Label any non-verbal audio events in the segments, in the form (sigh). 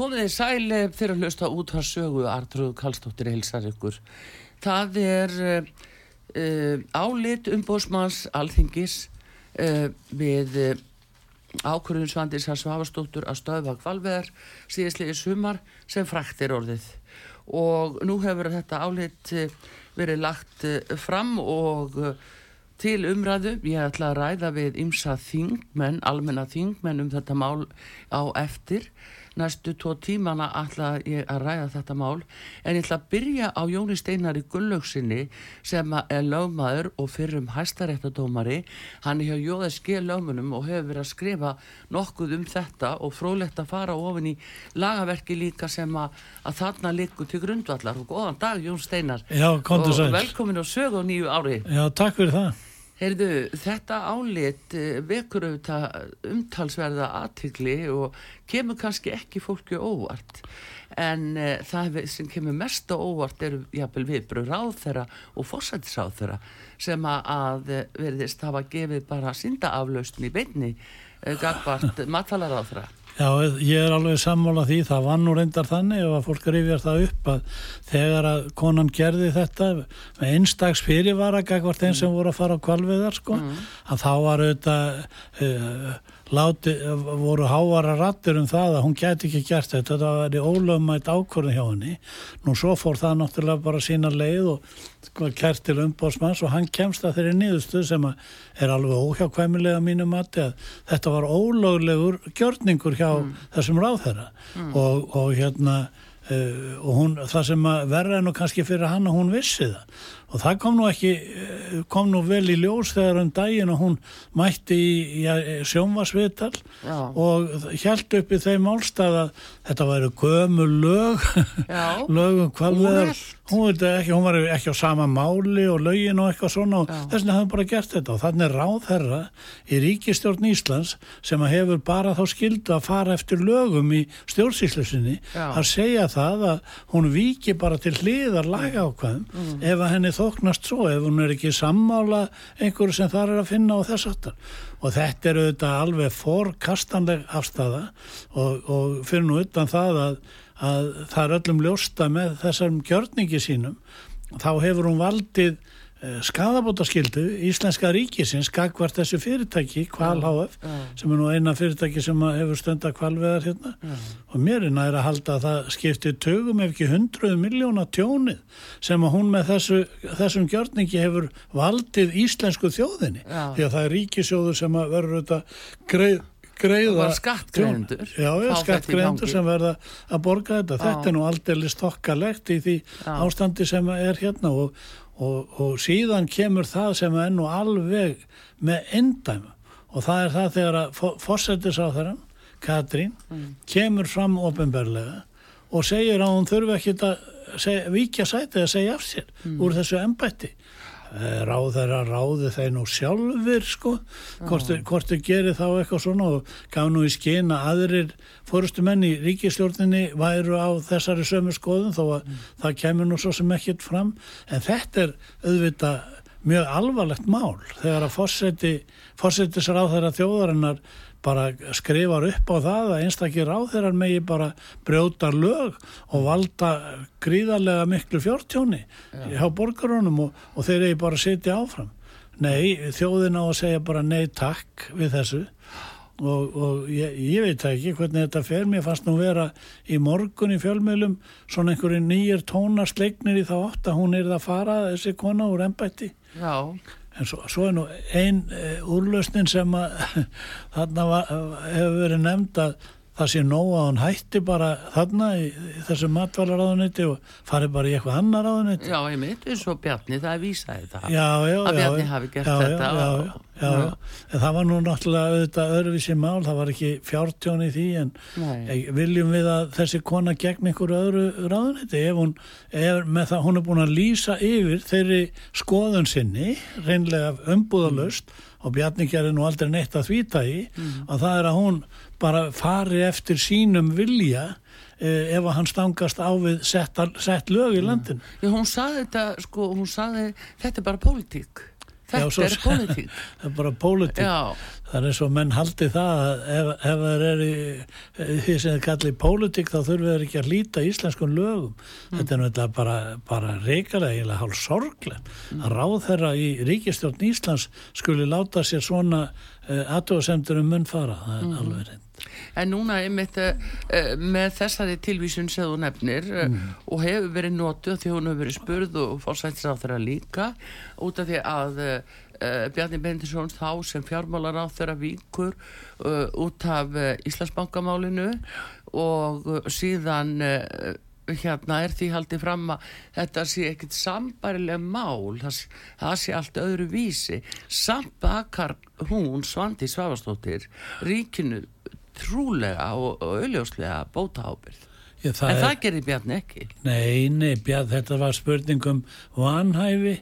Komið þið sæli fyrir að hlusta út að sögu Artrúð Kallstóttir heilsar ykkur. Það er uh, uh, álit umbóðsmanns alþingis uh, við ákvörðun Svandis að Svavastóttur að stöða kvalveðar síðislega í sumar sem frækt er orðið. Og nú hefur þetta álit verið lagt fram og til umræðu. Ég ætla að ræða við ymsa þingmenn, almenna þingmenn um þetta mál á eftir næstu tvo tímana ætla ég að ræða þetta mál en ég ætla að byrja á Jóni Steinari Gullaugsinni sem er lögmaður og fyrrum hæstaréttadómari hann er hjá Jóðaski lögmunum og hefur verið að skrifa nokkuð um þetta og frólægt að fara ofin í lagaverki líka sem að, að þarna likur til grundvallar. Og góðan dag Jón Steinar. Já, og velkomin á sög á nýju ári. Já, takk fyrir það Heyrðu, þetta álit eh, vekur auðvitað umtalsverða aðtikli og kemur kannski ekki fólki óvart en uh, það sem kemur mest á óvart eru jápil viðbröð ráð þeirra og fósættisráð þeirra sem að eh, verðist hafa gefið bara syndaaflaustin í beinni uh, gagvart matalaráð þeirra. Já, ég er alveg sammála því, það var nú reyndar þannig og að fólk rifjar það upp að þegar að konan gerði þetta með einstags fyrirvara gagvart þeim mm. sem voru að fara á kvalviðar sko, mm. að þá var auðvitað uh, láti, voru hávara rattir um það að hún geti ekki gert þetta, þetta var í ólöfumætt ákvörðin hjá henni. Nú svo fór það náttúrulega bara sína leið og kert til umbóðsmanns og hann kemst að þeirri nýðustuð sem er alveg óhjákvæmilega mínum að þetta var ólöglegur gjörningur hjá mm. þessum ráðherra mm. og, og hérna uh, og hún, það sem verða nú kannski fyrir hann að hún vissi það og það kom nú ekki eh, kom nú vel í ljós þegar um daginn og hún mætti í, í sjónvarsvital og held upp í þeim álstað að þetta væri gömu lög. (laughs) Lögum hvað veðar hún, ekki, hún var ekki á sama máli og lögin og eitthvað svona og þess vegna hafði bara gert þetta. Og þannig ráðherra í ríkistjórn Íslands sem að hefur bara þá skildu að fara eftir lögum í stjórnsýslusinni að segja það að hún viki bara til hliðar laga ákvæðum mm. ef að henni þóknast svo ef hún er ekki sammála einhverju sem þar er að finna á þess aftar og þetta er auðvitað alveg forkastanleg afstafa og, og fyrir nú utan það að, að það er öllum ljósta með þessum gjörningi sínum þá hefur hún valdið skadabótaskildu Íslenska ríkisins gagvart þessu fyrirtæki Kval HF ja, ja. sem er nú eina fyrirtæki sem hefur stönda kvalveðar hérna ja. og mér er næra að halda að það skiptir tögum ef ekki hundruð miljóna tjónið sem að hún með þessu, þessum gjörningi hefur valdið íslensku þjóðinni því að það er ríkisjóður sem að verður þetta greið greiða skattgreðendur skattgreðendur sem verða að borga þetta. Þetta er nú aldrei stokkalegt í því já. ástandi sem er hérna og, og, og síðan kemur það sem er nú alveg með endæma og það er það þegar að fórsættis á þeirra Katrín, kemur fram ofinberlega og segir að hún þurfi ekki að víkja sætið að segja af sér úr þessu embætti ráð þeirra ráði þeir nú sjálfur sko, hvort, hvort þau gerir þá eitthvað svona og gaf nú í skina aðrir fórustumenn í ríkistjórninni væru á þessari sömu skoðun þó að það kemur nú svo sem ekkert fram. En þetta er auðvitað mjög alvarlegt mál þegar að fórseti fórsetisráð þeirra þjóðarinnar bara skrifar upp á það að einstakir ráðherrar megi bara brjóta lög og valda gríðarlega miklu fjórtjóni hjá borgarunum og, og þeir eigi bara að sitja áfram. Nei, þjóðin á að segja bara nei takk við þessu. Og, og ég, ég veit það ekki hvernig þetta fer, mér fannst nú vera í morgun í fjölmiðlum svona einhverju nýjir tónar sleiknir í þá átt að hún er að fara þessi kona úr embætti. Já, En svo, svo er nú ein uh, úrlausnin sem að (laughs) þarna var, hefur verið nefnd að það sé nóg að hann hætti bara þarna í, í þessu matvælaráðuniti og fari bara í eitthvað annar ráðuniti. já, ég eins og Bjarni, það er vísaði það. Já, já, Að já. Bjarni hafi gert já, þetta Já, já, og- já, já, það var nú náttúrulega auðvitað öðruvísi mál, það var ekki fjártjón í því en Nei. viljum við að þessi kona gegn einhverju öðru ráðuniti ef hún er með það, hún er búin að lýsa yfir þeirri skoðun sinni, reynlega umbúðalöst og Bjarni gerir nú aldrei neitt að þvíta í og það er að hún bara fari eftir sínum vilja eh, ef að hann stangast á við sett, sett lög í landin. Já, hún saði þetta, sko, hún saði, þetta er bara pólitík. Já, Þetta svo- er pólitík. (laughs) Það er bara pólitík. Já, Það er svo menn haldi það að ef, ef það er í því sem þið kalli pólitík þá þurfum við ekki að líta íslenskun lögum. Þetta er náttúrulega bara, bara reikalega, eiginlega hálf sorglega. Að ráð þeirra í ríkistjórn Íslands skuli láta sér svona uh, aðtóðasemdur um munn fara. Það er alveg reynd. En núna einmitt uh, með þessari tilvísun sem þú nefnir uh, og hefur verið notuð því hún hefur verið spurð og fórsættis á þeirra líka út af því að uh, Bjarni Bendisson þá sem fjármálar á þeirra víkur uh, út af uh, Íslandsbankamálinu og síðan hérna er því haldið fram að þetta sé ekkit sambarileg mál það, það sé allt öðru vísi. Samt bakar hún Svandi Svavastóttir ríkinu trúlega og, og auðljóslega bóta ábyrð Ég, það en er, það gerir Bjarni ekki. Nei, nei, Bjarn, þetta var spurning um vanhæfi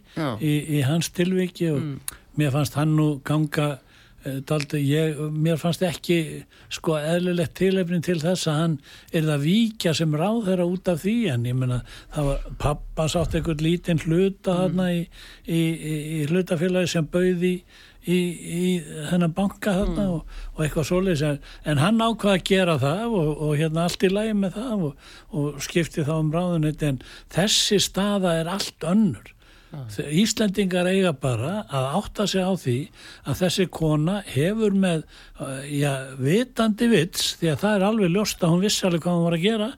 í, í hans tilviki og mér fannst hann nú ganga uh, daldi, ég, mér fannst ekki sko eðlilegt tilefnin til þess að hann er það víkja sem ráð þeirra út af því en ég meina það var pappa sátt einhvern lítinn hluta þarna í, í, í, í hlutafélagi sem bauði í, í þennan banka þarna og, og eitthvað svoleiðis en, en hann ákvað að gera það og, og hérna allt í lagi með það og, og skipti þá um ráðunit en þessi staða er allt önnur Íslendingar eiga bara að átta sig á því að þessi kona hefur með uh, já, vitandi vits því að það er alveg ljóst að hún vissi alveg hvað hún var að gera.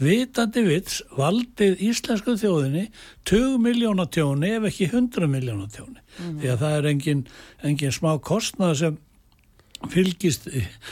Vitandi vits valdið íslensku þjóðinni 20 miljóna tjóni ef ekki 100 miljóna tjóni. Því að það er engin, engin smá kostnað sem fylgist,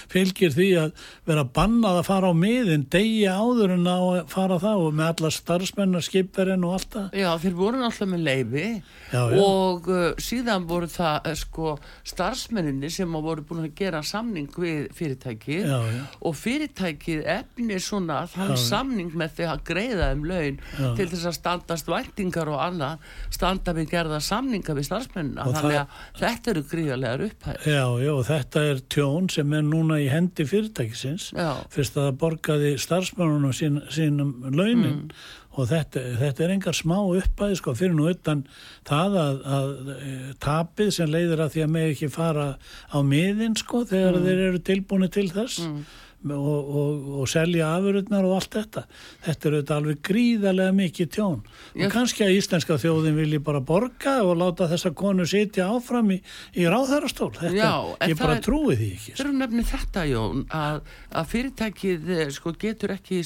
fylgir því að vera bannað að fara á miðin degi áður en að fara það og með alla starfsmennar, skipverinn og allt það Já, þeir voru náttúrulega með já. og uh, síðan voru það uh, sko starfsmenninni sem voru búin að gera samning við fyrirtækið Já, já. og fyrirtækið efnir svona þann samning með því að greiða um laun Já. til þess að standast væntingar og annað standa við gerða samninga við starfsmennina þannig það- að þetta eru gríðarlegar upphæð Já, já, þetta er tjón sem er núna í hendi fyrirtækisins Já. fyrst að það borgaði starfsmennunum sín, sínum launin Mm. og þetta, þetta er engar smá uppæði sko fyrir nú utan það að, að e, tapið sem leiðir að því að með ekki fara á miðin sko þegar Mm. þeir eru tilbúinu til þess og, og, og selja afurutnar og allt þetta. Þetta er auðvitað alveg gríðarlega mikið tjón. Já. og kannski að íslenska þjóðin vilji bara borga og láta þessa konu sitja áfram í, í þetta, Já, en ég bara trúi því ekki sko. Eru nefnir þetta Jón að, að fyrirtækið eh, sko, getur ekki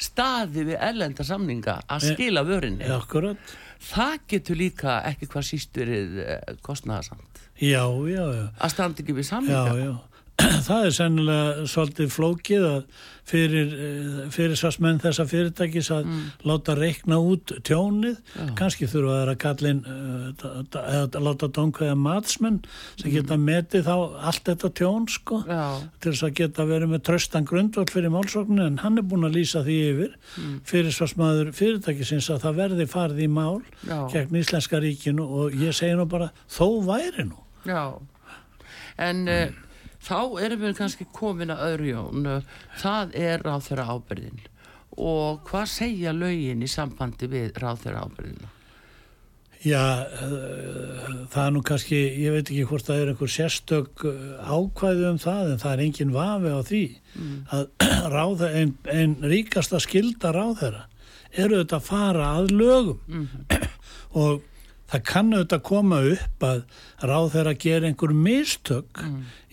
staði við ellenda samninga að Eh, skila vörinni Já, akkurat. Það getur líka ekki hvað síst verið kostnaðasamt Já, já, já, að standa ekki við já, samninga já. (clears throat) það er sennilega svolítið flókið að fyrir, eh, fyrir svarsmenn þessa fyrirtækis að Mm. láta reikna út tjónið, kannski þurfa þeir að kallin eða láta dónkveða matsmenn sem geta metið þá allt þetta tjón sko Mm. Já, til þess að geta verið með tröstan grundvall fyrir málsóknu en hann er búin að lýsa því yfir Mm. fyrir svarsmaður fyrirtækisins að það verði farið í mál Já. gegn Íslenska ríkinu og ég segi nú bara þó væri nú já. En uh, þá erum við kannski komin að öðru jón. Það er ráð þeirra ábyrðin. Og hvað segja lögin í sambandi við ráð þeirra ábyrðina? Já, uh, það er nú kannski, ég veit ekki hvort það er einhver sérstök uh, ákvæði um það en það er engin vafi á því að (clears throat) ráða, ein, ein ríkasta skilda ráðherra eru þetta að fara að lögum (clears throat) og það kann auðvitað koma upp að ráðherra gera einhver mistök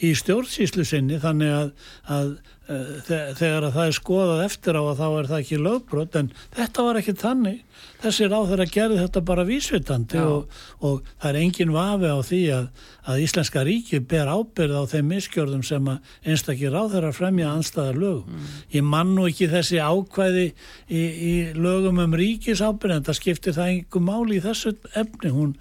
í stjórnsýslu sinni þannig að, að þegar að það er skoðað eftir á að þá er það ekki lögbrot en þetta var ekki þannig þessi ráðherra gerði þetta bara vísvitandi og, og það er engin vafi á því að, að Íslenska ríki ber ábyrð á þeim miskjörðum sem að einstakir ráðherra fremja anstæðar lögum. Ég man nú ekki þessi ákvæði í, í lögum um ríkisábyrð en það skiptir það einhver máli í þessu efni. Hún,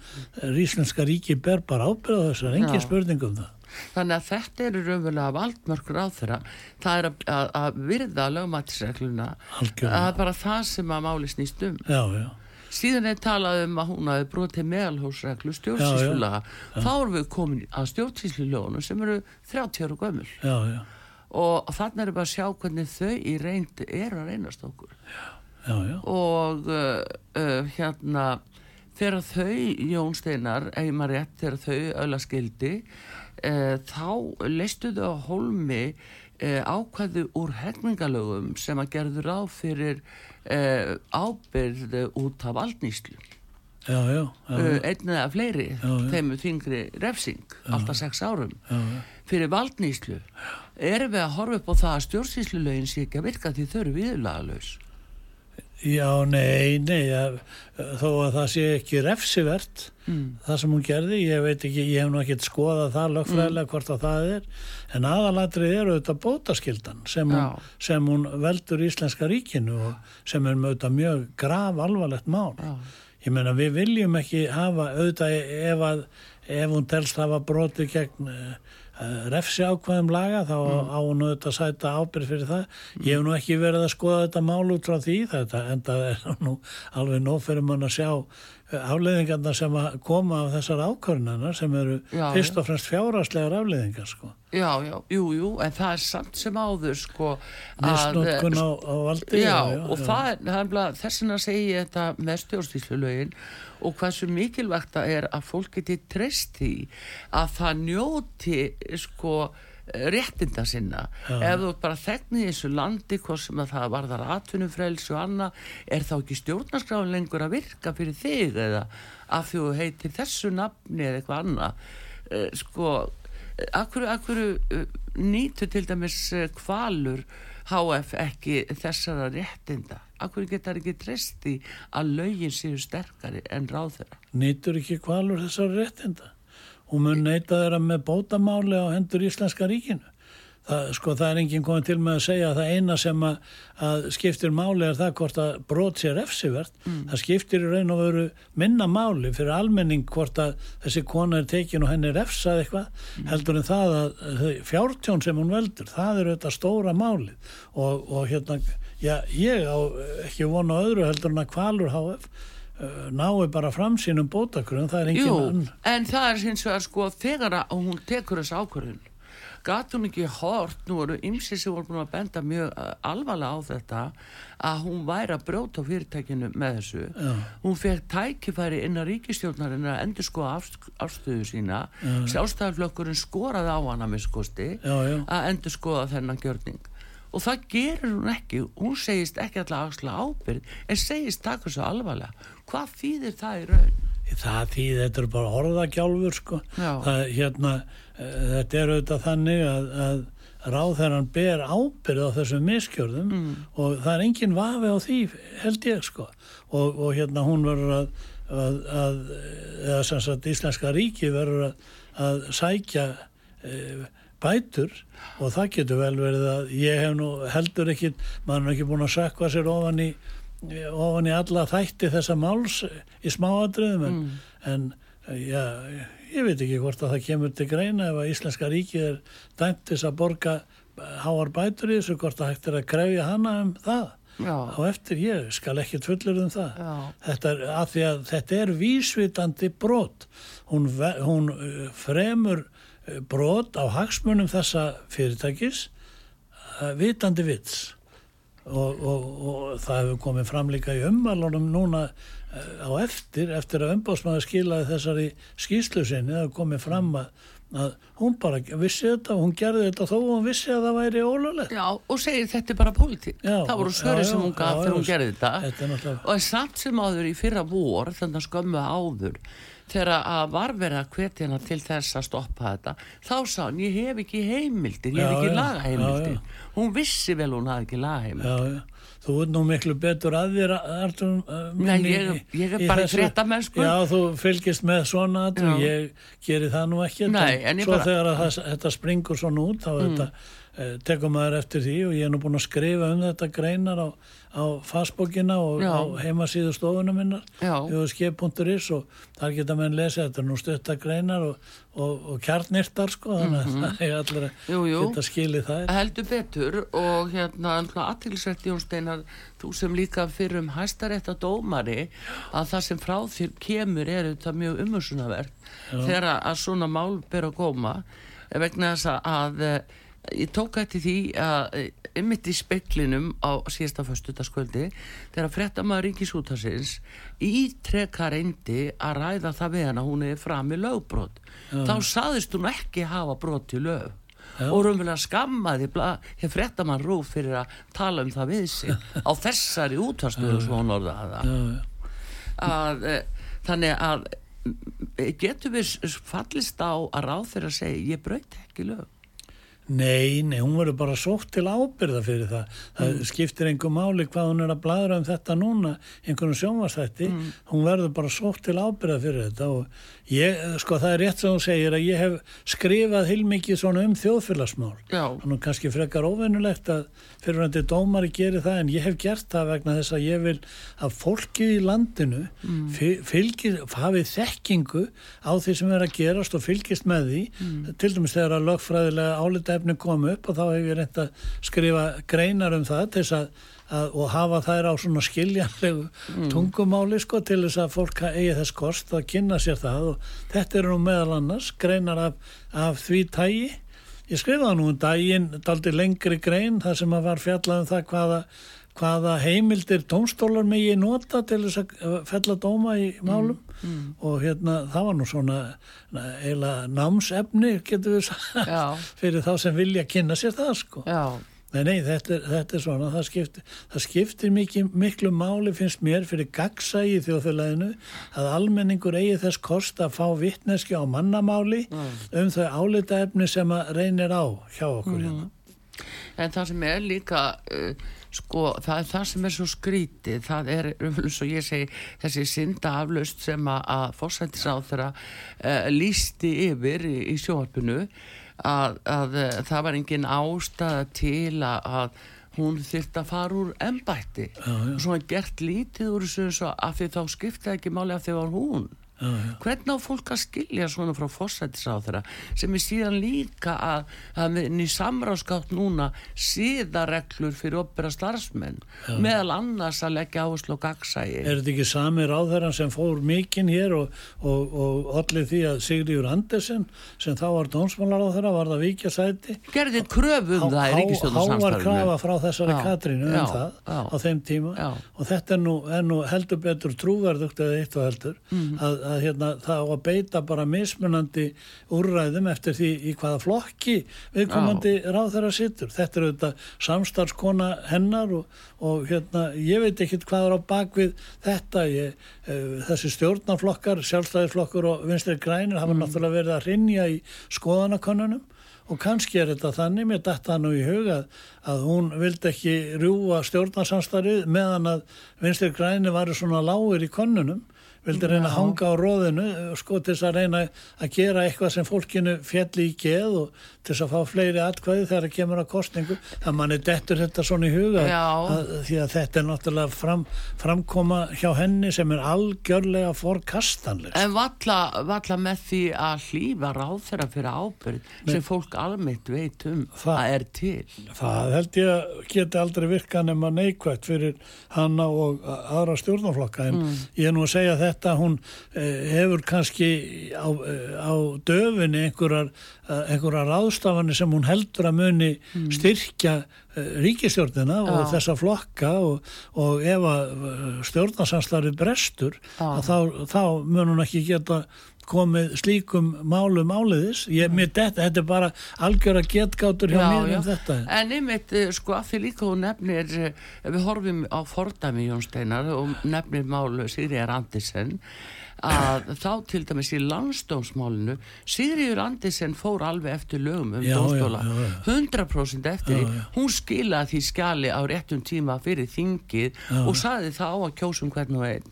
Íslenska ríki ber bara ábyrð á þessu, engin spurning um það. Þannig að þetta eru raunverulega valdmörkur á þeirra. Það er að, að, að virða lögmætisregluna. Algjörlega. Það er bara það sem að máli snýst um. Já, já. Síðan er talað um að hún hafi brotið meðalhósreglu stjórnsýslulaga. Þá erum við komin að stjórnsýslulögunum sem eru 30 ára gömul. Já, já, Og þannig erum við að sjá hvernig þau í reynd eru að reynast okkur. já, já. Og uh, uh, hérna, þegar þau, Jón Steinar, eigin rétt, þegar þau ölla skildi, uh, þá leistu þau á holmi uh, ákvæðu úr hefningalögum sem að gerðu ráð fyrir uh, ábyrð út af valdnýslu. Já, já, já, Uh, einn eða fleiri, Já, já. þeim er þingri refsing, alltaf sex árum, fyrir valdnýslu. Erum við að horfa upp á það að stjórnsýslulögin sé ekki að virka því þau eru viðlagalös? Já, nei, nei, ja, þó að það sé ekki refsivert, Mm. það sem hún gerði, ég veit ekki, ég hef nú ekkert skoðað það lögfræðilega hvort að það er, en aðalatrið eru auðvitað bótaskildan sem hún, sem hún veldur Íslenska ríkinu og sem er með auðvitað mjög graf alvarlegt mál. Já. Ég meina við viljum ekki hafa auðvitað ef, að, ef hún telst hafa brotið gegn uh, refsi ákvæðum laga þá á hún auðvitað sæta ábyrð fyrir það. Ég hef nú ekki verið að skoða þetta mál út frá því þetta en það er nú alveg nóg fyrir mann að sjá afleðingarna sem að koma af þessar ákvörðunar sem eru Já, fyrst já. og fremst fjáraslegar afleðingar sko. Já, já, jú, jú, en það er samt sem áður, sko. Misnotkun á, á valdi. Já, og það er, það er bara, þess vegna segi ég þetta með stjórnstýslulögin og hversu mikilvægt það er að fólk geti treyst því að það njóti, sko, réttinda sinna. Ef þú bara þegnir þessu landi, hvort sem að það varðar atvinnufrelsi og annað, er þá ekki stjórnarskráin lengur að virka fyrir þig eða að þú heitir þessu nafni eða eitthvað annað. Eh, Sko, akkur, akkur nýtur til dæmis eh, kvalur HF ekki þessara réttinda akkur geta ekki treyst í að lögin séu sterkari en ráð þeirra nýtur ekki kvalur þessar réttinda. Hún mun neyta þeirra með bótamáli á hendur Íslenska ríkinu. Það, sko, það er enginn komið til með að segja að það eina sem að, að skiptir máli er það hvort að brot sér refsivert. Það skiptir í raun og veru minna máli fyrir almenning hvort að þessi kona er tekin og henni er refsað eitthvað heldur en það að fjártjón sem hún veldur, það er auðvitað stóra máli og, og hérna, já, ég á ekki vona öðru heldur en að kvalur uh, nái bara fram sínum bótakrun, það er engin Jú, ann. en það er hins vegar sko þegar að hún tekur þessu ákvörðun gat hún ekki hort, nú voru ymsi sem voru búin að benda mjög uh, alvarlega á þetta að hún væri að brjóta á fyrirtækinu með þessu Já. hún fekk tækifæri innan ríkistjórnarinn að endur skoða afstöðu sína sjálfstæðarflokkurinn skoraði á hana með skosti Já, já. að endur skoða þennan gjörning og það gerir hún ekki hún segist ekki alltaf ábyrð en segist taka svo alvarlega hvað þýðir það í raun? Það því þetta er bara orðagjálfur sko. Það, hérna, uh, þetta er auðvitað þannig að, að ráðherran ber ábyrð á þessum miskjörðum og það er engin vafi á því held ég sko og, og hérna hún verður að, að, að eða sem sagt Íslenska ríki verður að, að sækja uh, bætur og það getur vel verið að ég hef nú heldur ekki, maður er ekki búin að sökva sér ofan í, ofan í alla þætti þessa máls í smáadröðum en, Mm. en já, ég veit ekki hvort að það kemur til greina ef að Íslenska ríkið er dæmt til að borga háar bætur í þessu hvort að hægt er að krefja hana um það. Já, á eftir ég skal ekki tvöllur um það. Þetta er að því að þetta er vísvitandi brot. Hún, hún uh, fremur uh, brot á hagsmunum þessa fyrirtækis uh, vitandi vits og, og, og það hefur komið fram líka í umvalunum núna uh, á eftir eftir að umbásmaður skilaði þessari skýslu sinni það hefur komið fram að, að hún bara vissi þetta hún gerði þetta þó hún vissi að það væri ólulegt já, og segir þetta er bara pólitík. Já, Það voru svöri já, sem hún gaf já, þegar hún gerði þetta. þetta Og samt sem áður í fyrra vor, þannig að skömmu áður, þegar að var verið að hvetja hana til þess að stoppa þetta, þá sá hann, ég hef ekki heimildir, ég hef ekki lagaheimildir. Hún vissi vel hún hafði ekki lagaheimildir. Þú ert nú miklu betur að þér, Artur. Uh, Nei, ég- ég er bara í fréttamennsku. Já, þú fylgist með svona Já. ég geri það nú ekki. Nei, ég Svo bara- þegar að það, þetta springur svona út, þá mm. þetta, uh, tekur maður eftir því og ég er nú búin að skrifa um þetta greinar á, á fastbókina og Já. á heimasíðu stofunum minnar, Já. jóðskip.is og þar geta menn lesa þetta nú stutta greinar og, og, og kjarnirtar, sko, þannig að það er allir að Mhm. Geta skilið það. heldur betur og hérna aðtilsvært Jón Steinar þú sem líka fyrir um hæstarétta dómari að það sem frá þér kemur er þetta mjög umhersunavert þegar að- svona mál ber að góma vegna þess að, að eh, ég tók eftir því að ymmit í speklinum á síðasta föstudagskvöldi þegar fréttamaður ríkisútasins ítrekka reyndi að ræða það við hana hún er fram í lögbrot þá saðist hún ekki hafa brot í lög. Já. og raunverulega skammaði hér fréttamann rúf fyrir að tala um það við sig. (laughs) Á þessari útastöðu svo hún orðaði það. Já, já. að, e, þannig að getur við fallist á að ráð þeirra að segja ég braut ekki lög Nei, nei, hún verður bara sótt til ábyrða fyrir það. Það Mm. skiptir einhver máli hvað hún er að bladra um þetta núna, einhvern sjónvastætti. Mm. Hún verður bara sótt til ábyrða fyrir þetta og ég, sko, það er rétt sem hún segir að ég hef skrifað heilmikið svona um þjóðfélagsmál. já, Þannig kannski frekar óvennulegt að fyrirvændi dómari gerir það en ég hef gert það vegna þess að ég vil að fólkið í landinu Mm. fylgir, hafið þekkingu á því sem er að gerast og fylgist með því Mm. til dæmis þegar að lögfræðilega álitaefni kom upp og þá hef ég reynt að skrifa greinar um það til þess að, að og hafa þær á svona skiljanlegu tungumáli sko til þess að fólk eigi þess kost að kynna sér það. Og þetta eru nú meðal annars greinar af, af því tægi Ég skrifaði nú um daginn, daldi lengri grein, þar sem að var fjallað um það hvaða, hvaða heimildir tónstólar megi nota til þess að fella dóma í málum. Og hérna það var nú svona na, eiginlega námsefni, getur við sagt, já, (laughs) fyrir þá sem vilja kynna sér það sko. já. Nei, nei, þetta er, þetta er svona, það skiptir, það skiptir mikið, miklu máli finnst mér fyrir gagsægi í þjóðfélaginu að almenningur eigi þess kost að fá vittneski á mannamáli um þau álitaefni sem að reynir á hjá okkur hérna. En það sem er líka, uh, sko, það er það sem er svo skrítið, það er, eins og ég segi, þessi synda aflaust sem að, að fórsættisáþra uh, lísti yfir í, í sjóarpinu, að, að uh, það var engin ástæða til að, að hún þyrft að fara úr já. Og svona gert lítið úr þessu af því þá skiptaði ekki máli af því var hún. Já, já. Hvernig á fólk að skilja svona frá fórsættisáþra sem er síðan líka að, að með ný samráðskátt núna síðareglur fyrir opera starfsmenn meðal annars að leggja áherslu og gagsægi. Er þetta ekki sami ráðherran sem fór mikinn hér og, og, og allir því að Sigriður Andersen sem þá var dónsmálaráðherra var það vikja sæti Gerði kröfu um það í Há- hávar krafa frá þessari Já, Katrínu um já, það já. á þeim tíma Já. og þetta er nú, er nú heldur betur trúverðugt eða eitt og heldur Mhm. að, að hérna, það á að beita bara mismunandi úrræðum eftir því í hvaða flokki viðkomandi ráðherra sittur þetta er auðvitað samstarfskona hennar og, og hérna, ég veit ekkit hvað er á bakvið þetta. Ég, uh, þessi stjórnarflokkar sjálfstæðisflokkur og vinstri grænir hafa náttúrulega verið að rinja í skoðanakönnunum og kannski er þetta þannig, mér datta nú í huga að, hún vildi ekki rjúa stjórnarsamstarfið meðan að vinstri græni varu svona lágur í könnunum vildi reyna að hanga á róðinu sko til þess að reyna að gera eitthvað sem fólkinu fjalli í geð og til þess að fá fleiri atkvæði þegar það kemur að kostningu það manni dettur þetta svona í huga að, því að þetta er náttúrulega fram, framkoma hjá henni sem er algjörlega forkastanleg. En valla, valla með því að hlýfa ráð þeirra fyrir ábyrg sem fólk almennt veit um það, að er til. Það held ég að geti aldrei virka nema neikvægt fyrir hanna og aðra stjórnarflokka en mm. ég er nú að segja þetta hún eh, hefur kannski á, eh, á döfinni einhverjar, eh, einhverjar ráðstafanir sem hún heldur að muni mm. styrkja ríkistjórnina og Já. þessa flokka og, og ef að stjórnarsanslari brestur þá, þá mun hún ekki geta komið slíkum málum áleiðis ég, mm. þetta, þetta er bara algjör að getgátur hjá já, mér um þetta en einmitt sko að því líka hún nefnir við horfum á fordami Jón Steinar og nefnir málu Sigriðar Andersen að þá til dæmis í landstómsmálinu Sigriður Andersen fór alveg eftir lögum um dóstóla 100% eftir því. hún skilaði því skjali á réttum tíma fyrir þingið og saði það á að kjósum hvern og einn.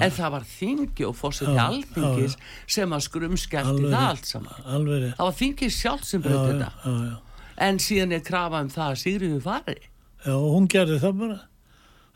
En það var þingi og fórseti alþingis sem að skrumskjælti það allt saman. Alveg. það var þingið sjálf sem bröði þetta. en síðan er krafa um það að Sigriður fari. Já, hún gerði það bara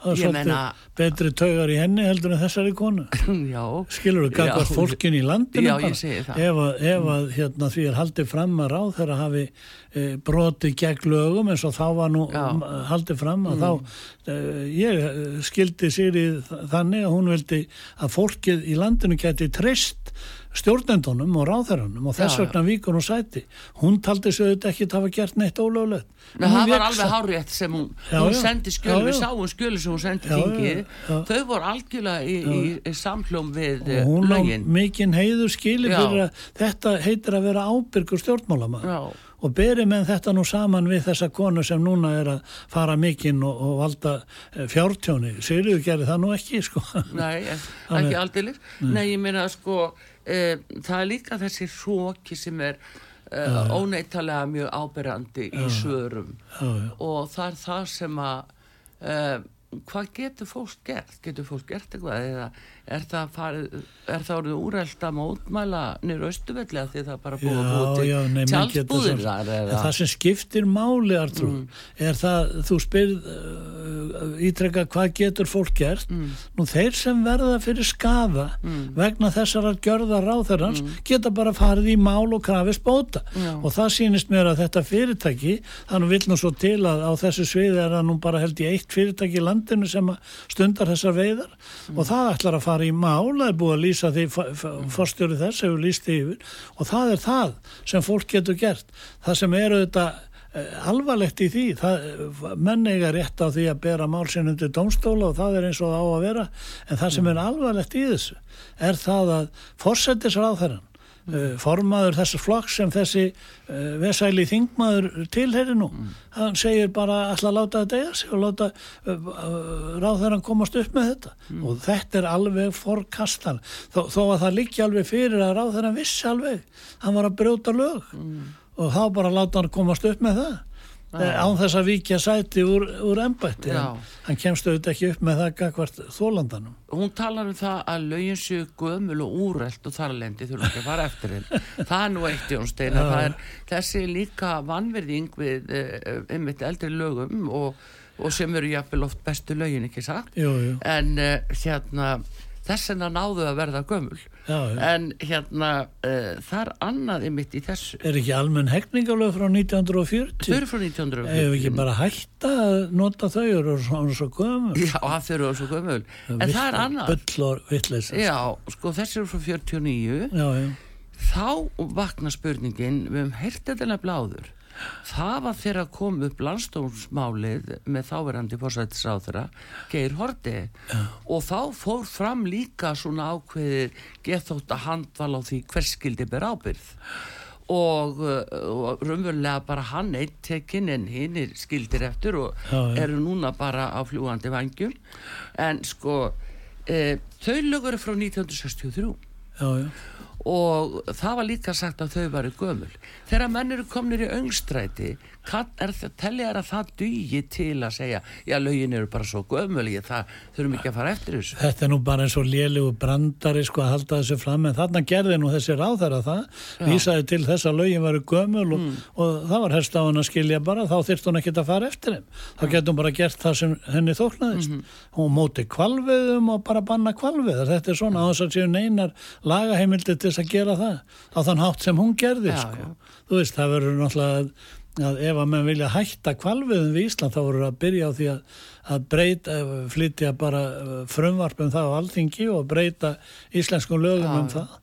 það er svolítið betri taugar í henni heldur en þessari konu. (laughs) Skilur þú gagvar fólkin í landinu já, ef að, ef að hérna, því er haldið fram að ráð þegar hafi e, brotið gegn lögum eins og þá var nú já. haldið fram að mm. þá e, ég e, skildi sér í þannig að hún vildi að fólkið í landinu geti treyst stjórnendunum og ráðherranum og þess vegna víkur hún sæti. Hún taldi sig auðvitað ekki að hafa gert neitt ólöglegt. Nei, það var alveg hárétt sem hún, já, hún sendi skjölu, við sáum skjölu sem hún sendi þingið, þau voru algjörlega í, í, í samflóm við og hún lögin. Hún mikinn heiður skili fyrir að þetta heitir að vera ábyrgur stjórnmálamað og berið með þetta nú saman við þessa konu sem núna er að fara mikinn og, og valda eh, fjártjóni. Sigriður gerir það nú ekki sko. Nei, (laughs) ekki aldrei Nei, ég meina sko það er líka þessi hróki sem er e, óneitalega mjög áberandi í svörum. Og það er það sem að e, hvað getur fólk gert? Getur fólk gert eitthvað? Eða er það, farið, er það orðið úreld að mótmæla nýru austuvelli að því það bara búið að búið til tjálpúðir þar eða... það sem skiptir máli Artrú, mm. er það þú spyrð uh, ítrekka hvað getur fólk gert mm. nú þeir sem verða fyrir skafa mm. vegna þessar að gjörða ráþurans mm. geta bara farið í mál og krafist bóta Já. og það sýnist mér að þetta fyrirtæki þannig vil nú svo til að á þessu sviði er að nú bara held ég eitt fyrirtæki í landinu sem stundar þessar veiðar mm. og það ætlar að fara í mál, það er búið að lýsa því fórstjóri þess hefur lýst yfir. Og það er það sem fólk getur gert. Það sem eru þetta eh, alvarlegt í því það, menn eiga rétt á því að bera málsinn undir domstóla og það er eins og það á að vera. En það sem er alvarlegt í þessu er það að fórsetisráðherran mm. formaður þessar flokks sem þessi uh, vesæli þingmaður tilheri nú mm. hann segir bara alltaf láta þetta eiga sig og láta uh, ráðherran komast upp með þetta mm. og þetta er alveg forkastan þó, þó að það líki alveg fyrir að ráðherran vissi alveg hann var að brjóta lög mm. og þá bara láta hann komast upp með það Eh, án þess að vikja sæti úr, úr ennbætti hann kemst auðvitað ekki upp með það gagvart þólandanum hún talar um það að lögin séu gömul og úrreld og þar lendi þurfa ekki að fara eftir henn (laughs) það er nú eitt Jónsteina er, þessi líka vanverðing við einmitt uh, eldri lögum og, og sem eru jáfnvel oft bestu lögin ekki sagt jú, jú. en uh, hérna þess en að náðu að verða gömul. Já, já. en hérna uh, það er annaði mitt í þessu. Er ekki almenn hekningalög frá 1940? Þau eru frá 1940 Hefur ekki bara hætta að nota þau og svona svo gömul? Já, það fyrir svo gömul. En það er annað. Já, sko þessi eru frá 49 Já, Þá vakna spurningin við hefum hert þetta nefnilega áður það var þegar að koma upp landstómsmálið með þáverandi fórsættisáþura Geir Horti ja. og þá fór fram líka svona ákveðir gethótt að handvala á því hvers skildi ber ábyrð og, og raunverulega bara hann eitt tekinn en hinn er skildir eftir og já, já. eru núna bara á fljúandi vangjum en sko e, þau lögur frá 1963 já já og það var líka sagt að þau varu gömul. Þegar menn eru komnir í öngstræti er það, tellið er að það dugi til að segja, já lögin eru bara svo gömul það þurfum ekki að fara eftir þessu Þetta er nú bara eins og lélegu brandari sko að halda þessu fram en þarna gerði nú þessi ráðara það, já. vísaði til þess að lögin varu gömul og, mm. og, það var helst á hann að skilja bara, þá þyrst hún ekki að fara eftir þeim, þá getur hún bara gert það sem henni þóknaðist, mm -hmm. hún móti kvalviðum og bara banna kvalviðar þetta er svona á þess að séu neinar lagaheimildi til þess að gera það á þann hátt sem hún gerði já, sko. þú veist, það verður náttúrulega að ef að mann vilja hætta kvalviðum við Ísland þá voru að byrja á því að, að breyta, flytja bara uh, frumvarpum það á alþingi og breyta íslenskum lögum ja. um það.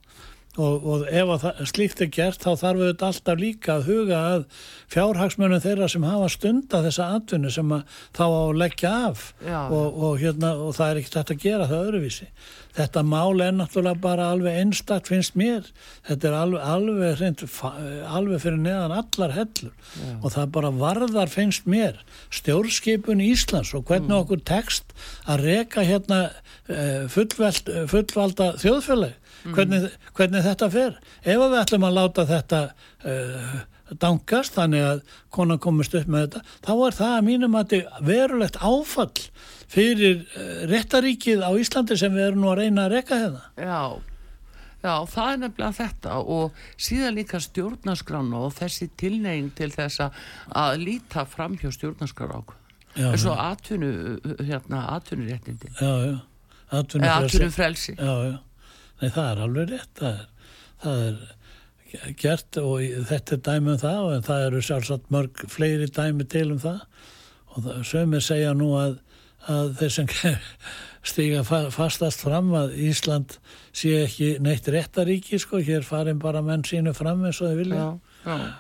Og, og ef það, slíkt er gert þá þarf við alltaf líka að huga að fjárhagsmönum þeirra sem hafa stunda þessa atvinnu sem þá á að leggja af og, og, hérna, og það er ekkert hægt að gera það öðruvísi þetta mál er náttúrulega bara alveg einstakт finnst mér þetta er alveg, alveg, hreint, alveg fyrir neðan allar hellur Já. og það bara varðar finnst mér stjórnskipun í Íslands og hvernig mm. okkur tekst að reka hérna eh, fullveld, fullvalda þjóðfjöleg mm. hvernig, hvernig þetta fer ef við ætlum að láta þetta uh, dangast þannig að konan komist upp með þetta þá er það að mínum að þetta verulegt áfall fyrir uh, réttaríkið á Íslandi sem við erum nú að reyna að reyka þetta Já Já, það er nefnilega þetta og síðan líka stjórnarskrána og þessi tilneying til þess að líta fram hjá stjórnarskrána eins og atvinnu hérna, atvinnuréttindi. Já, já, atvinnufrelsi. Já, já. Nei, það er alveg rétt, það er, það er gert og þetta er dæmi um það og það eru sjálfsagt mörg fleiri dæmi til um það og það, sömur segja nú að, að þeir sem (laughs) stiga fastast fram að Ísland sé ekki neitt réttaríki sko, hér farin bara menn sínu fram eins og þau vilja. Já, já.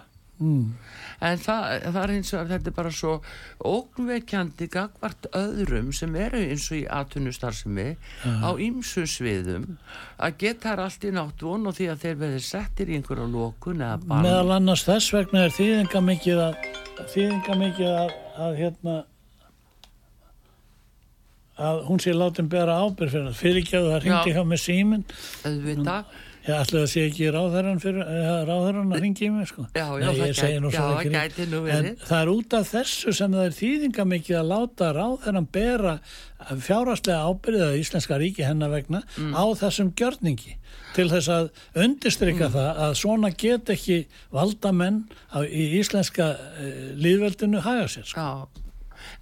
Mm en það, það er eins og þetta er bara svo ógnveikjandi gagvart öðrum sem eru eins og í atvinnustarfsemi uh. á ymsu sviðum að geta þær allt í nátt von og því að þeir veði settir í einhverja lókun eða bann meðal annars þess vegna er þýðinga mikið að þýðinga mikið að, að hérna að hún sé látum bera ábyrg fyrir fyrirgjöðu það ringdi hjá með síminn. Auðvitað Ég ætla að sé ekki ráðherran fyrir eh, ráðherran að ringi í mig sko. Já, já, Nei, það, gæti, já það gæti nú verið. En það er út af þessu sem það er þýðinga mikið að láta ráðherran bera fjárhastlega ábyrðið að Íslenska ríki hennar vegna mm. á þessum gjörningi til þess að undistrykka mm. það að svona get ekki valdamenn á, í Íslenska uh, líðveldinu haga sér sko. Já.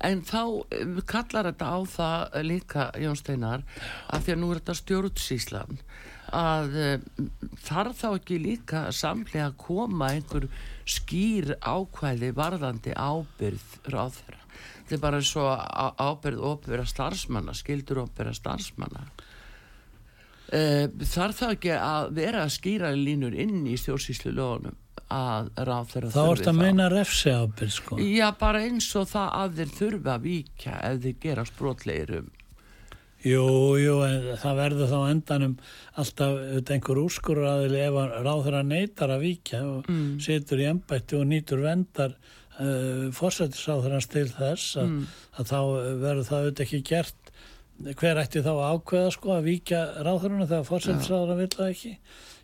En þá um, kallar þetta á það líka Jón Steinar að því að nú er þetta stjórnsíslan að uh, þarf þá ekki líka samlega að koma einhver skýr ákvæði varðandi ábyrð ráðherra. Þetta er bara og ábyrð óbyrða starfsmanna, skildur óbyrða starfsmanna. Þarf þá ekki að vera að skýra línur inn í stjórnsýslu lögunum að ráðherra þurfi þá. Þá ert að meina refsi ábyrð sko. Já, bara eins og það að þeir þurfa að vika ef þeir gera sprotleirum Jú, jú, en það verður þá endanum alltaf einhver úrskurraðili ef ráður að neytar að víkja og mm. situr í ennbætti og nýtur vendar uh, fórsættisáðurans til þess að, mm. að þá verður það auðvitað ekki gert hver ætti þá að ákveða sko að víkja ráðurinn þegar fórsættisáðurinn vil það ekki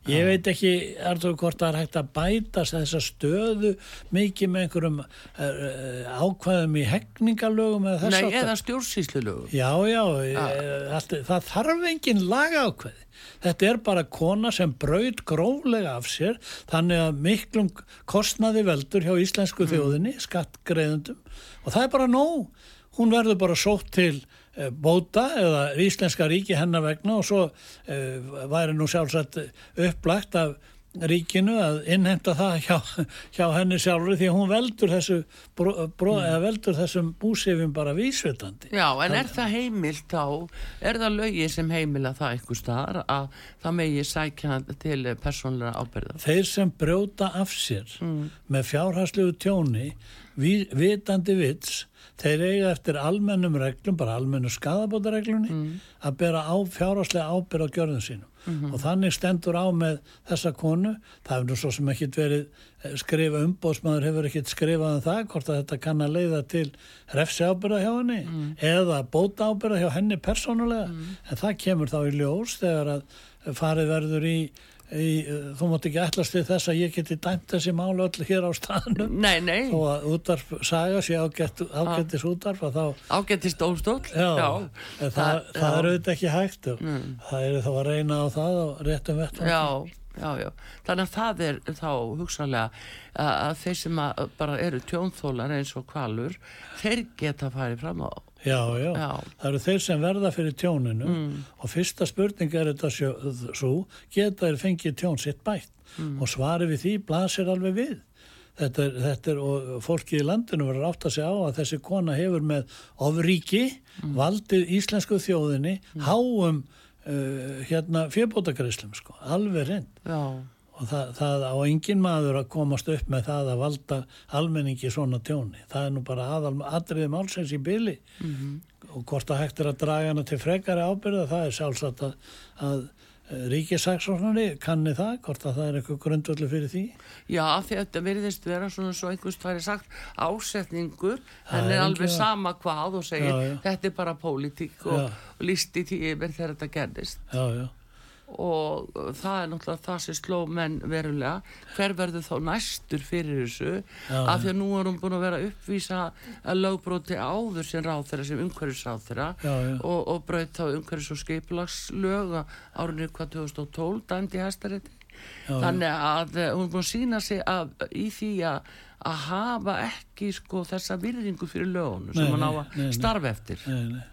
Ég veit ekki, Artur, hvort það er hægt að bætast þessa stöðu mikið með einhverjum uh, ákvæðum í hegningalögum eða þess að... Nei, eða stjórnsýslulögum. Já, já, ah. allt, það þarf engin lagákvæði. Þetta er bara kona sem braud gróflega af sér, þannig að miklum kostnaði veldur hjá íslensku mm. þjóðinni, skattgreðundum, og það er bara nóg. Hún verður bara sótt til Eh, bóta eða Íslenska ríki hennar vegna og svo uh, væri nú sjálfsagt upplagt af ríkinu að innhemta það (laughs) hjá, hjá henni sjálfur því að hún veldur þessu bró, bró, mm. veldur þessum búsifum bara vísvitandi. Já, en er það heimilt þá, er það lögið sem heimila það eitthvað staðar að það megi sækja til persónlega ábyrða? Þeir sem brjóta af sér mm. með fjárhagslegu tjóni vitandi vits þeir eiga eftir almennum reglum, bara almennu skadabótareglunni mm. að bera á fjárháslega ábyrð á gjörðum sínum mm -hmm. og þannig stendur á með þessa konu, það hefur nú svo sem ekkit verið eh, skrifa umbóðsmaður hefur ekkit skrifað um það, hvort að þetta kann að leiða til refsi ábyrða hjá henni mm. eða bóta ábyrða hjá henni persónulega, mm. en það kemur þá í ljós þegar að farið verður í í, þú mátt ekki ætlast við þess að ég geti dæmt þessi málu öll hér á staðnum Nei, nei, og að útvarp saga sé ágætt, ágættis þá ágættist en það, það, já. er auðvitað ekki hægt og það er þá að reyna á það og réttum vettum. Þannig að það er þá hugsanlega að, að þeir sem að bara eru tjónþólar eins og kvalur, þeir geta farið fram á. Já, já, Já. það eru þeir sem verða fyrir tjóninu og fyrsta spurning er þetta svo, geta þeir fengið tjón sitt bætt? Og svari við því blasir alveg við. Þetta er, þetta er, og fólki í landinu verður átt að segja á að þessi kona hefur með ofríki valdið íslensku þjóðinni háum uh, hérna fjörbótagreislum sko, alveg reynd Já, og það, það á engin maður að komast upp með það að valda almenningi svona tjóni. Það er nú bara aðal, atriði málsins í byli og hvort það hægt er að draga hana til frekari ábyrða það er sjálfsagt að, að ríkisaksóknari kanni það, hvort að það er eitthvað grundvöldu fyrir því. já, að þetta veriðist vera svona svo einhvers færi sagt ásetningur, henni er alveg engin- sama hvað og segir Já, já. þetta er bara pólitík og, Já. listi yfir þegar þetta gerðist. Já, já. Og það er náttúrulega það sem sló menn verulega. Hver verður þá næstur fyrir þessu? Já, af því að nú er hún búin að vera að uppvísa að lögbróti áður sem ráþeira sem umhverfisráþeira Já, já. og, og braut þá umhverfis og skipulagslög árinu hvað 2012 dæmdi hæstarétti. Þannig að eh, hún er búin að sína sig að, í því að, að hafa ekki sko þessa virðingu fyrir lögunum sem hún á að starfa eftir. Nei, nei.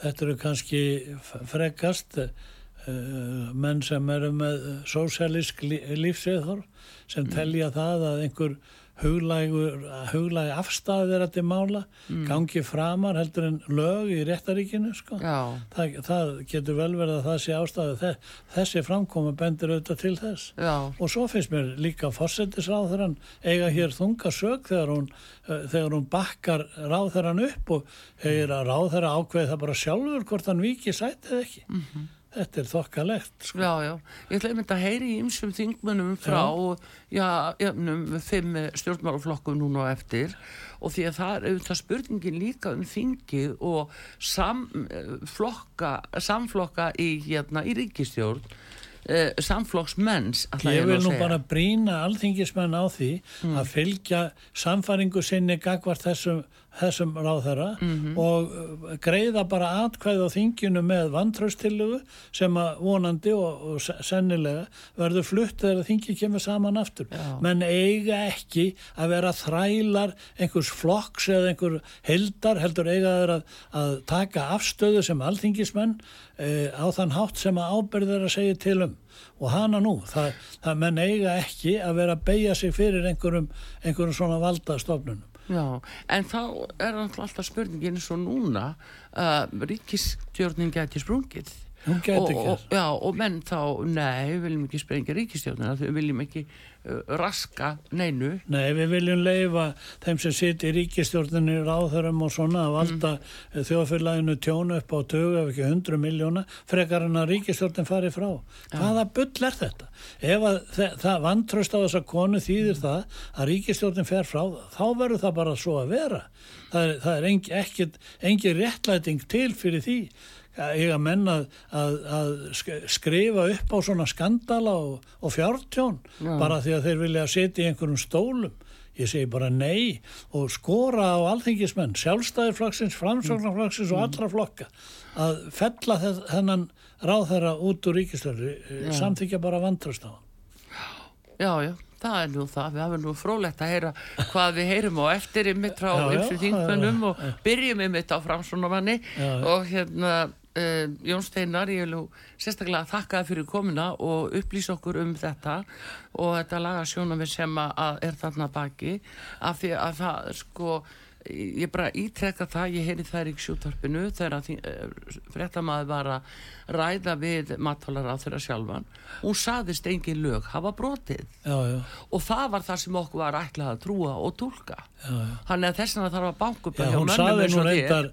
Þetta eru kannski frekast menn sem eru með sósjalísk lífsviðhorf sem telja það að einhver huglæg afstæð er að til mála, gangi framar heldur en lög í réttaríkinu sko. já, Það, getur vel verið að það sé ástæðu Þess, þessi framkoma bendir auðvitað til þess. Já, og svo finnst mér líka fórsetisráðherran eiga hér þunga sög þegar hún, uh, þegar hún bakkar ráðherran upp og hefur að ráðherra ákveði það bara sjálfur hvort hann viki sætið ekki þetta er þokkalegt sko. Já, já, ég ætla einmitt að heyri í ymsum þingmönnum frá, já, jöfnum fimm stjórnmálaflokkum núna og eftir. Og því að það er auðvitað spurningin líka um þingið og samflokka, samflokka í, hérna, í ríkistjórn, eh, samflokksmenns, ég vil nú bara brína alþingismenn á því að fylgja samfæringu sinni gagvart þessum, þessum ráðherra og uh, greiða bara atkvæð á þinginu með vantraustillugu sem að vonandi og, og se- sennilega verður flutt þegar þingi kemur saman aftur. Já. menn eiga ekki að vera þrælar einhvers flokks eða einhver heldar heldur eiga þeir að, að taka afstöðu sem alþingismenn uh, á þann hátt sem að ábyrðir að segja til um. Og hana nú, það, það menn eiga ekki að vera að beigja sig fyrir einhverjum, einhverjum svona valdastofnunum Já, en þá er alltaf spurningin eins og núna uh, ríkistjórnin gæti sprungið Hún gæti gert. og, Já, og menn þá, nei, við viljum ekki sprengja ríkistjórnina, við viljum ekki uh, raska neinu Nei, við viljum leifa þeim sem sitt í ríkistjórninni ráðhörum og svona að valda mm. þjóðfélaginu tjónu upp á tögu ef ekki 100 miljóna frekar en að ríkistjórnin fari frá. Hvaða bull er þetta? Ef að það vantröst á þessa konu þýðir það að ríkistjórnin fer frá þá verður það bara svo að vera. Það er, það er engi, ekkit, engi réttlæting til fyrir því eiga menn að, að, að sk- skrifa upp á svona skandala og, og fjártjón Já. bara því að þeir vilja setja í einhverjum stólum. Ég segi bara nei og skora á alþingismenn sjálfstæðiflokksins, framsóknarflokksins og allra flokka að fella þennan ráðherra út úr ríkistöru samþykja bara vantröst á hann. Já, já, það er nú það, við hafum nú frólægt að heyra hvað við heyrum og eftir ymmit frá ymsum já, og byrjum ymmit á framsónamanni og hérna uh, Jón Steinar, ég vil nú sérstaklega þakka þér fyrir komuna og upplýsa okkur um þetta og þetta laga sjónum sem að er þarna baki. Af því að það sko ég bara ítrekka það, ég heyri það í sjútvarpinu þegar að uh, fréttamaður var að ræða við mattalar á þeirra sjálfan. Hún saðist engin lög hafa brotið. Já, já, og það var það sem okkur var ætlað að trúa og tólka þannig að þess vegna þarf að banka upp hún saði nú reyndar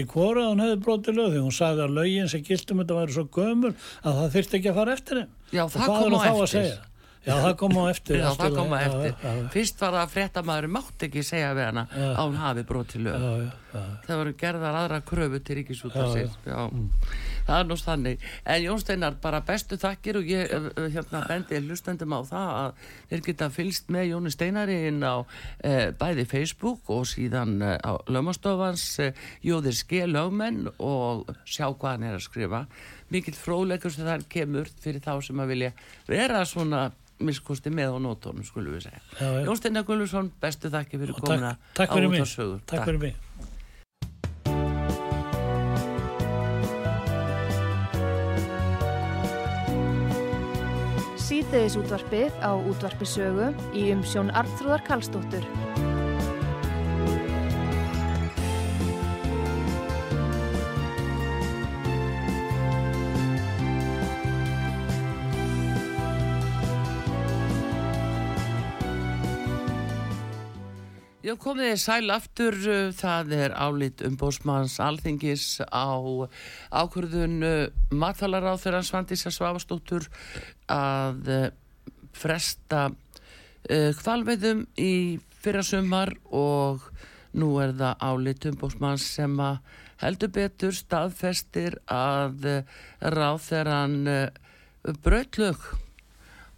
í kóra að hún hefði brotið lög því hún saði að lögin sem giltum þetta væri svo gömur að það þyrfti ekki að fara eftir Já, Og það hvað er á þá að segja? Já, það kom á eftir Já, það koma Já, eftir. já, já. Fyrst var það að fréttamaður mátt ekki segja við hana að hún hafi brotið lög. Það voru gerðar aðra kröfu til ríkisútarsins. Já, það er nú þannig. En Jón Steinar, bara bestu þakkir og ég uh, uh, hérna bendi hlustendum á það að þeir geta fylst með Jóni Steinari inn á uh, bæði Facebook og síðan uh, á lögmastofans uh, Jóðir Ske lögmenn og sjá hvað hann er að skrifa. Mikill fróðleikur sem það kemur fyrir þá sem að vilja vera svona miskusti með á nótónum skulum við segja. Já, já. Jón Steinar Gulluðsson, bestu þakki fyrir Og komuna takk, takk fyrir mig Útvarpssögur. takk fyrir mig Síðdeðis útvarpið á útvarpisögu í umsjón Arnþróðar Karlsdóttur. Já, komið þið sæl aftur, uh, það er álit umbósmanns alþingis á ákvörðun matfælaráð þeirra Svandísa Svavastóttur að uh, fresta hvalveiðum í fyrra sumar og nú er það álit umbósmanns sem að heldur betur staðfestir að uh, ráð þeirran brautlög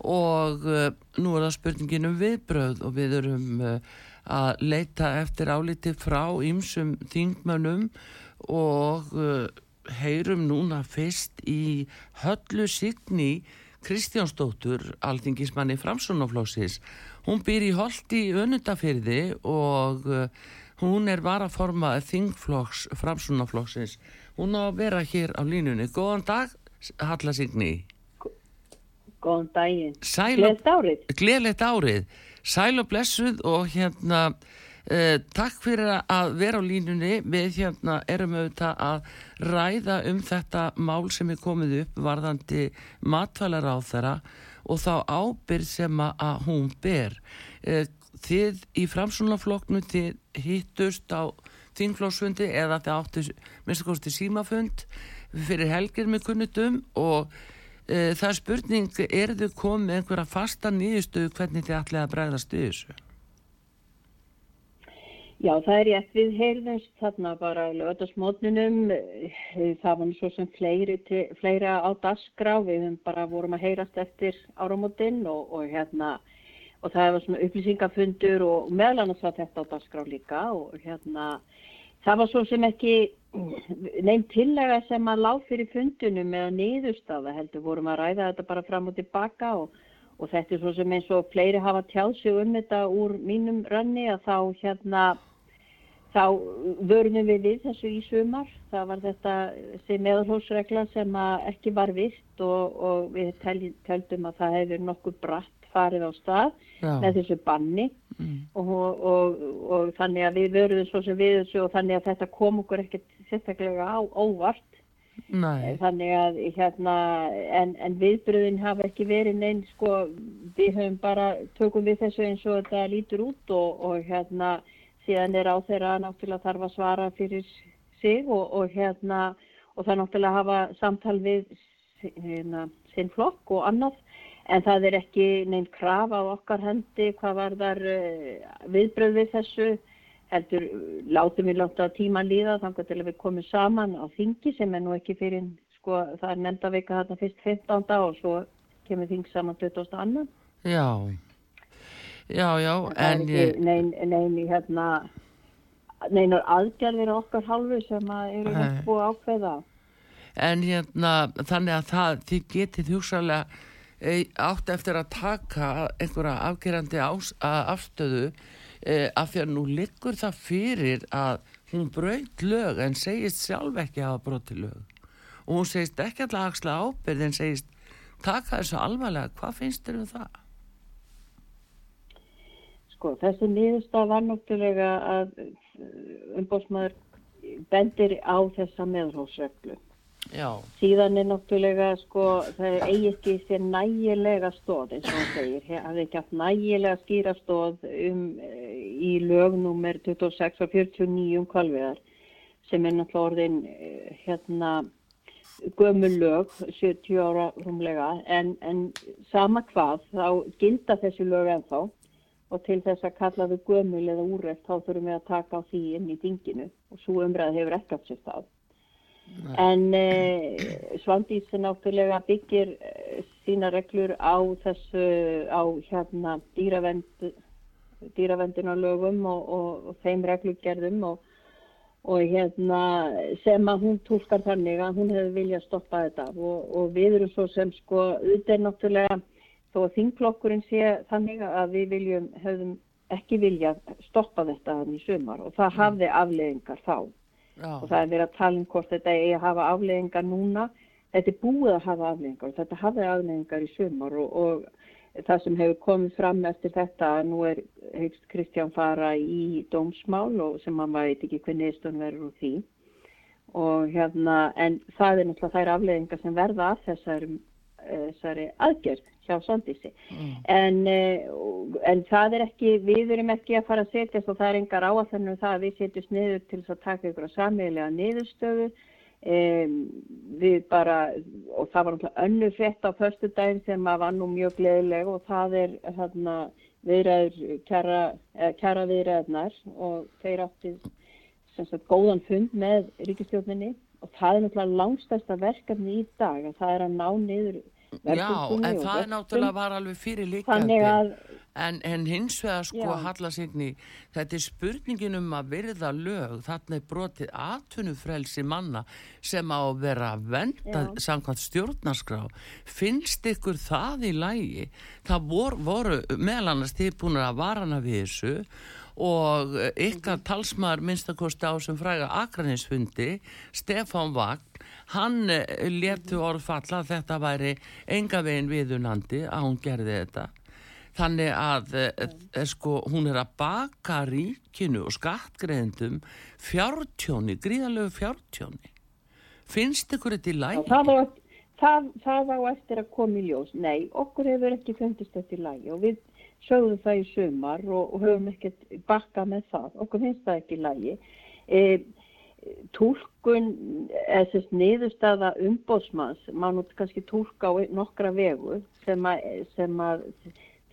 og uh, nú er það spurningin um viðbröð og við erum uh, að leita eftir áliti frá ýmsum þingmönnum og uh, heyrum núna fyrst í höllu signi Kristjánsdóttur, alþingismanni Framsunaflóksis. Hún býr í Holti í Önundafyrði og uh, hún er varaforma þingflokks Framsunaflóksis. Hún á að vera hér á línunni. Góðan dag, Halla Signi. Góðan daginn. Gleðt árið. gleðilegt árið sæl og blessuð og hérna uh, takk fyrir að vera á línunni. Við hérna erum auðvitað að ræða um þetta mál sem er komið upp varðandi matvælar á þeirra og þá ábyrð sem að- hún ber. Uh, þið í framsunafloknu þið hittust á þingflóksfundi eða þið áttu minnst kosti símafund fyrir helgir með kunnutum og það er spurning, er þið komið einhverja fasta nýðustu hvernig þið ætlið að bregðast við þessu? Já, það er rétt við heyrðumst þarna bara lögðasmótnunum. Það var svo sem fleiri, fleira á dasgrá. Við bara vorum að heyrast eftir áramótin og, og hérna og það var svona upplýsingafundur og meðal annars var þetta á dasgrá líka og hérna það var svo sem ekki neinn tillega sem að lág fyrir fundunum eða niðurstaða heldur vorum að ræða þetta bara fram og tilbaka og, og þetta er svo sem eins og fleiri hafa tjáð sig um þetta úr mínum ranni að þá hérna þá vörnum við við þessu í sumar. Það var þetta þessi meðalhósregla sem að ekki var virt og, og við tel, teldum að það hefur nokkuð bratt farið á stað Já. með þessu banni Mm. og, og, og þannig að við vörðum svo sem við þessu og þannig að þetta kom okkur ekkert sérstaklega á óvart. Nei, Þannig að hérna, en, en viðbröðin hafa ekki verið neinn, sko, við höfum bara, tökum við þessu eins og þetta lítur út og, og hérna, síðan er á þeirra náttúrulega þarf að svara fyrir sig og, og hérna, og það náttúrulega hafa samtal við hérna, sinn flokk og annað, en það er ekki neinn kraf á okkar hendi hvað var þar viðbröð við þessu, heldur látum við láta tíman líða þannig til að við komum saman á þingi sem er nú ekki fyrir, sko, það er nefnda vika þarna fyrst 15. og svo kemur þing saman 22. annan. já, já, já, en er ég, nein, nein, hérna, neinar aðgerðir okkar hálfu sem eru búið að ákveða. en hérna, þannig að það, þið getið hugsalega átt eftir að taka einhverja afgerandi afstöðu e, af því að nú liggur það fyrir að hún braut lög en segist sjálf ekki að hafa broti lög og hún segist ekki alltaf axla ábyrð en segist taka þessu alvarlega, hvað finnst þér um það? Sko, þessi niðurstað var náttúrulega að umbóðsmaður bendir á þessa meðhósreglu. Já, Síðan er náttúrulega, sko, það er eigi ekki sér nægilega stóð, eins og hann segir. Það hefði ekki haft nægilega skýra stóð um, eh, í lögnúmer 26 og 49 um kvalviðar, sem er náttúrulega orðin, eh, hérna, gömul lög, 70 ára rúmlega, en, en sama hvað, þá gilda þessi lög ennþá. Og til þess að kalla þau gömul eða úrreft þá þurfum við að taka á því inn í dinginu og svo umræð hefur ekki átt sér stað. En eh, Svandís er náttúrulega byggir eh, sína reglur á þessu, á hérna dýravend, dýravendunarlögum og, og, og þeim reglugerðum og, og hérna sem að hún tólkar þannig að hún hefur viljað stoppa þetta og við erum svo sem sko, auðvitað náttúrulega þó að þingklokkurinn sé þannig að við viljum, hefðum ekki viljað stoppa þetta hann í sumar og það hafði afleðingar þá Já. og það er verið að tala um hvort þetta er að hafa afleðingar núna þetta er búið að hafa afleðingar og þetta hafði afleðingar í sumar og, og það sem hefur komið fram eftir þetta að nú er högst Kristján fara í dómsmál og sem maður veit ekki hvernig eðstun verður úr því og hérna en það er náttúrulega þær afleðingar sem verða að þessari, þessari aðgerð hjá Sondísi mm. en, uh, en það er ekki við erum ekki að fara að setjast og það er engar áallanum um það að við setjast niður til þess að taka ykkur á sammeðlega niðurstöðu. Um, við bara og það var náttúrulega önnu frétt á förstu daginn sem var nú mjög gleðileg og það er hérna viðræður kjara, kjara viðræðnar og þeir átti sem sagt góðan fund með ríkistjóninni og það er náttúrulega langstæsta verkefni í dag að það er að ná niður Já, en það er náttúrulega var alveg fyrir líkandi en, en hins vegar sko Hallasigni þetta er spurningin um að verða lög. Þarna er brotið atvinnufrelsi manna sem á að vera að venda samkvæmt stjórnarskrá. Finnst ykkur það í lægi það vor, voru meðal annars tilbúinur að varana við þessu og ykkar talsmaður minnstakosti á sem fræga Akranisfundi Stefán Vagn hann eh, letu orðfalla að þetta væri enga veginn viðunandi að hún gerði þetta. Þannig að e, sko, hún er að baka ríkinu og skattgreðendum fjártjóni, gríðalögu fjártjóni. Finnst ykkur þetta í lægi? Það, það, það á eftir að koma í ljós. Nei, okkur hefur ekki fundist þetta í lægi og við sögðum það í sumar og, og höfum ekkert bakka með það. Okkur finnst það ekki lægi eða tólkun eða þess niðurstaða umbóðsmanns má nú kannski tólka á nokkra vegu sem að, sem að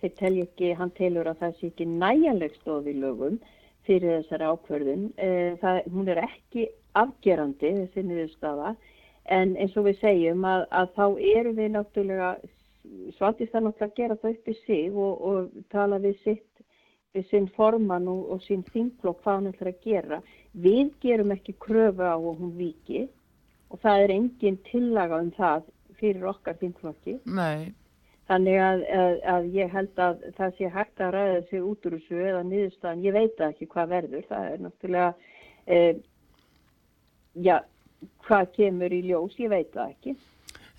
þeir telja ekki, hann telur að það sé ekki næjanleg stóð í lögum fyrir þessari ákverðun e, það, hún er ekki afgerandi þessi niðurstaða. En eins og við segjum að, að þá eru við náttúrulega svaltist það náttúrulega að gera það upp í sig og, og tala við sitt við sinn forman og, og sín þingflokk hvað hann ætlar að gera Við gerum ekki kröfu á að hún viki og það er engin tillaga um það fyrir okkar þingflokki. Nei. Þannig að, að, að ég held að það sé hægt að ræða sig út úr þessu eða niðurstaðan. Ég veit ekki hvað verður. Það er náttúrulega, eh, já, hvað kemur í ljós, ég veit það ekki.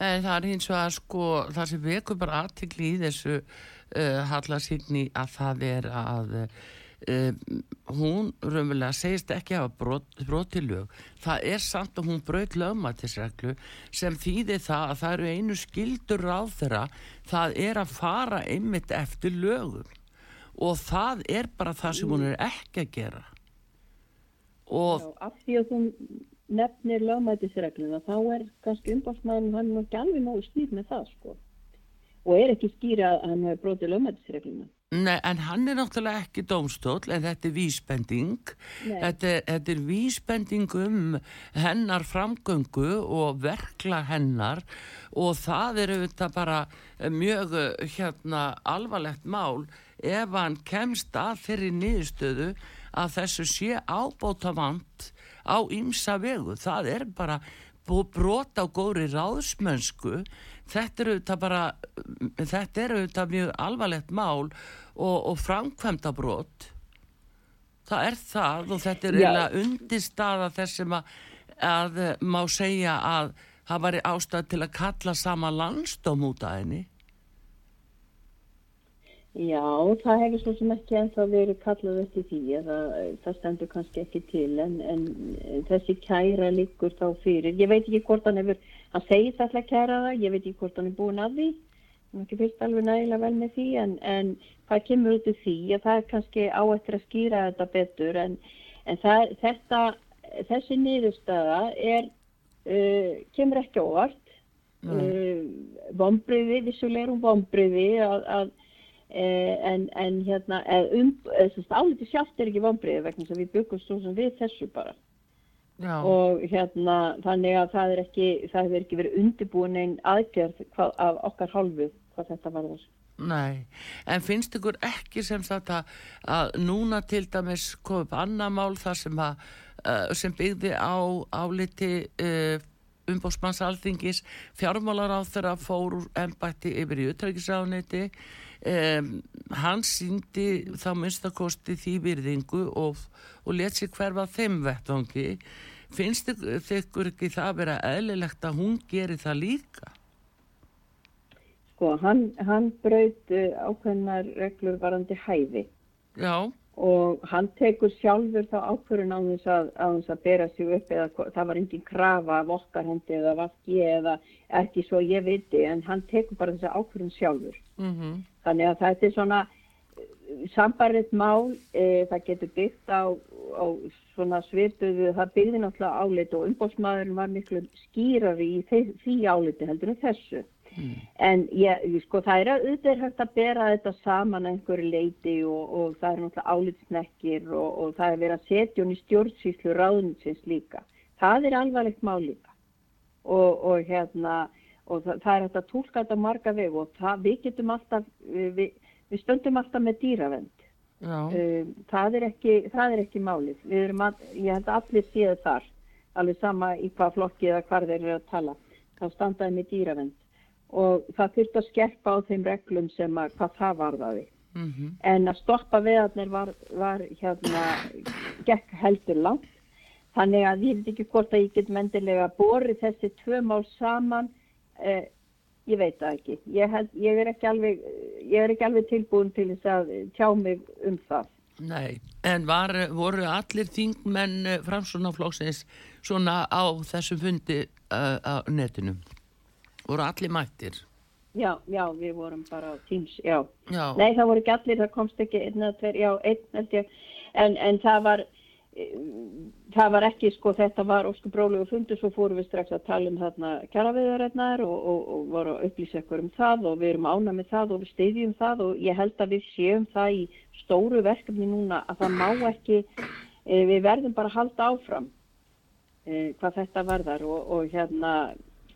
En það er eins og að sko, það sem vekur bara aðtikli í þessu uh, hallasýgni að það er að Uh, hún raunverulega segist ekki að hafa broti lög. Það er samt að hún braut lögmatisreglu sem þýðir það að það eru einu skildur ráð þeirra það er að fara einmitt eftir lögum. Og það er bara það sem hún er ekki að gera. Og Já, af því að hún nefnir lögmatisregluna þá er kannski umbásmæðin hann er ekki alveg nógu skýr með það sko. Og er ekki skýra að hann hefur brotið lögmatisregluna Nei, en hann er náttúrulega ekki dómstól, en þetta er vísbending. Þetta þetta er vísbending um hennar framgöngu og verkla hennar. Og það er auðvitað bara mjög hérna, alvarlegt mál ef hann kemst að þeirri niðurstöðu að þessu sé ábótavant á ymsa vegu. Það er bara brot á góri ráðsmönsku þetta eru þetta bara þetta eru þetta mjög alvarlegt mál og, og framkvæmda brot það er það og þetta er eiginlega undirstaða þessum að, að má segja að það var ástæð til að kalla sama landstóm út af henni Já, það hefur svo sem ekki ennþá verið kallað eftir því það, það stendur kannski ekki til en, en þessi kæra líkur þá fyrir, ég veit ekki hvort hann hefur hann segist alltaf kæra það, ég veit ekki hvort hann er búin að því. Hann er ekki fyrst alveg nægilega vel með því en, en hvað kemur út úr því að það er kannski áættir að skýra þetta betur en, en það, þetta þessi niðurstaða er uh, kemur ekki óvart. Uh, vombriði, vissulegur vombriði að, að Eh, en, en hérna um, álítið sjálft er ekki vonbreið vegna sem við byggum svo sem við þessu bara Já. og hérna þannig að það er ekki, það hefur ekki verið undirbúin einn aðgerð hvað, af okkar hálfu hvað þetta varðar. Nei, en finnst ykkur ekki sem sagt að, að núna til dæmis kom upp annað mál þar sem, að, sem byggði á áliti uh, umbósmanns alþingis fjármálar á þeirra fór úr ennbætti yfir í utrækisráðniti um, hann síndi þá minnstakosti því virðingu og, og let sér hverfa þeim vettvangi finnst ykkur ekki það að vera eðlilegt að hún geri það líka? Sko, hann, hann braut uh, ákveðnar reglur varandi hæfi Já, og hann tekur sjálfur þá ákvörun á þess að, þess að bera sig upp eða það var engin krafa af okkar hendi eða vafki eða ekki svo ég viti en hann tekur bara þessa ákvörun sjálfur. mhm, Þannig að þetta er svona sambarrið mál, e, það getur byggt á, á svona svipuðu, það byggði náttúrulega álit og umbóðsmaðurinn var miklu skýrari í því, því áliti heldur en þessu. En ég, sko, það er að auðvitað hægt að bera þetta saman einhverju leiti og, og það er náttúrulega álitsnekkir og, og það er verið að setja hún í stjórnsýslu ráðninsins líka. Það er alvarlegt mál líka og, og hérna og það, það er hægt að tólka þetta marga veg og það, við getum alltaf, við, við stöndum alltaf með dýravend. Um, það, er ekki, það er ekki málið. Við erum að, ég held að allir séu þar, alveg sama í hvað flokki eða hvar þeir eru að tala. Þá standaði með dýravend og það þurfti að skerpa á þeim reglum sem að hvað það varðaði. mhm, En að stoppa veðarnir var, var hérna, gekk heldur langt. Þannig að ég veit ekki hvort að ég get mendilega borið þessi tvö mál saman. Eh, ég veit það ekki. Ég, held, ég, er ekki alveg, ég er ekki alveg tilbúin til þess að tjá mig um það. nei, en var, voru allir þingmenn framsunaflóksins svona á þessum fundi uh, á netinu? Voru allir mættir? Já, já, við vorum bara á Teams, já. Já, Nei, það voru ekki allir, það komst ekki einn eða tveir, já, einn held ég, en, en það var, eh, það var ekki, sko, þetta var ósku brólugu fundur, svo fórum við strax að tala um þarna kjaraviðarinnar og, og, og voru að upplýsa ykkur um það og við erum ána með það og við steyðjum það og ég held að við séum það í stóru verkefni núna að það má ekki, e, við verðum bara að halda áfram e, hvað þetta verðar og, og hérna,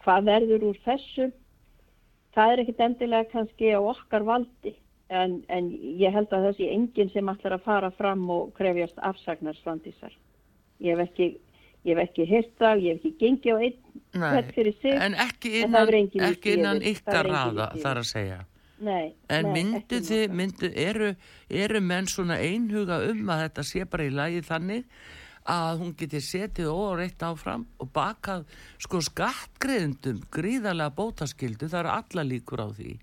hvað verður úr þessu, það er ekkit endilega kannski á okkar valdi en, en ég held að sé enginn sem ætlar að fara fram og krefjast afsagnar svandísar. Ég hef ekki, ég hef ekki heyrt það, ég hef ekki gengið á einn hvert fyrir sig. en ekki en innan, í ekki innan ykkar raða þar að segja. Nei, En nei, myndu þið, myndu, eru, eru menn svona einhuga um að þetta sé bara í lagi þannig að hún geti setið óreitt áfram og bakað sko skattgreðendum gríðarlega bótaskildu, það eru alla líkur á því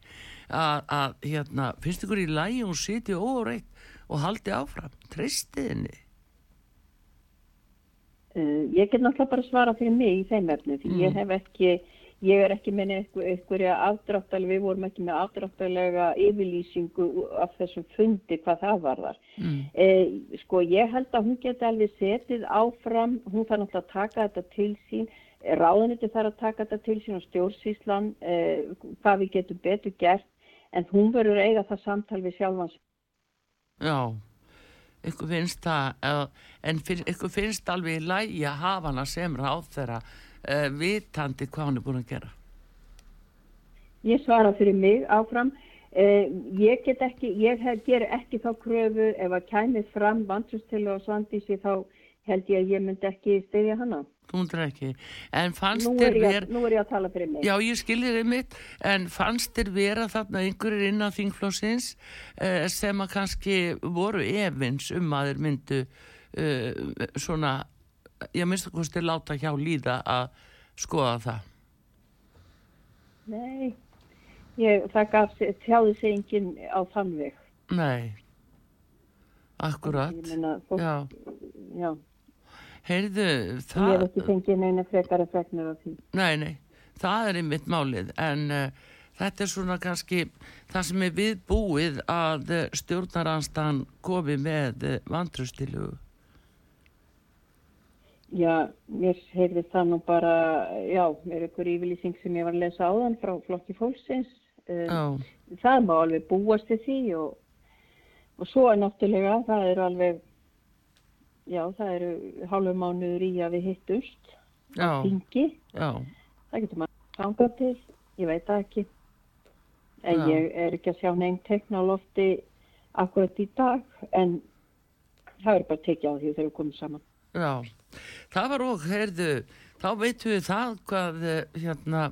að, hérna, finnst ykkur í að hún setið óreitt og haldi áfram, treystið henni Uh, ég get náttúrulega bara svara fyrir mig í þeim efni því Mm. ég hef ekki, ég er ekki með einhverja afdráttalega, við vorum ekki með afdráttalega yfirlýsingu af þessum fundi hvað það varðar. mm. Eh, sko ég held að hún geti alveg setið áfram, hún þarf náttúrulega að taka þetta til sín, ráðuniti þarf að taka þetta til sín og stjórnsýslan, eh, hvað við getum betur gert, en hún verður eiga það samtal við sjálfans. Já, ykkur finnst það, uh, en ykkur finnst alveg í lagi að hafa hana sem ráð þeirra uh, vitandi hvað hann er búin að gera. Ég svara fyrir mig áfram. Eh, ég get ekki, ég ger ekki þá kröfu ef að kæmið fram vantrústilu og svandísi þá held ég að ég myndi ekki styðja hana. Þú myndir ekki. En fannst þér er, ég, ver... nú er ég að tala fyrir mig. Já, ég skilir þið mitt, en fannst þér vera þarna einhverjir innan þingflósins uh, sem að kannski voru efins um að þeir myndu uh, svona, ég minnst að kosti láta hjá líða að skoða það. Nei, ég, það gaf, tjáði sig enginn á þann veg. Nei, akkurat. Ég meina, fólk, Já, já. Heyrðu, Ég hef það... ekki fengið neina frekara fregnir af því. Nei, nei, það er einmitt málið en uh, þetta er svona kannski það sem er viðbúið að uh, stjórnarannstan komi með uh, vantröstilu. Já, mér heyrði það nú bara, já, er ykkur yfirlýsing sem ég var að lesa áðan frá flokki fólksins. Um, það má alveg búast til því og, og svo er náttúrulega, það er alveg, já, það eru hálfum mánuður í að við hittumst Já, þingi, já, það getur maður gangað til, ég veit það ekki en Já. ég er ekki að sjá neinn tekna á lofti akkurat í dag en það er bara tekið á því þegar við komum saman já. Það var og, heyrðu, þá veitum við það hvað, eh, hérna,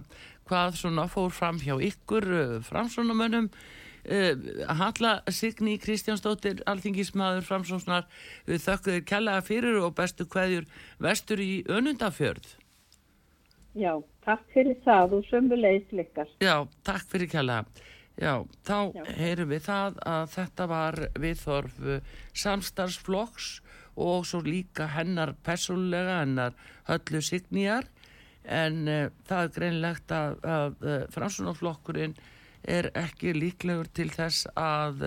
hvað svona fór fram hjá ykkur framsónamönnum. Uh, Halla Signý Kristjánsdóttir, alþingismadur framsónsnar, við þökkuðir kjallaða fyrir og bestu kveðjur vestur í önundafjörð. Já, takk fyrir það og sömulegis lykkar. Já, takk fyrir kjalla. Já, þá Já. heyrum við það að þetta var viðþorf uh, samstarfsflokks og svo líka hennar persónlega, hennar höllu signíjar en uh, það er greinlegt að, að uh, fransunaflokkurinn er ekki líklegur til þess að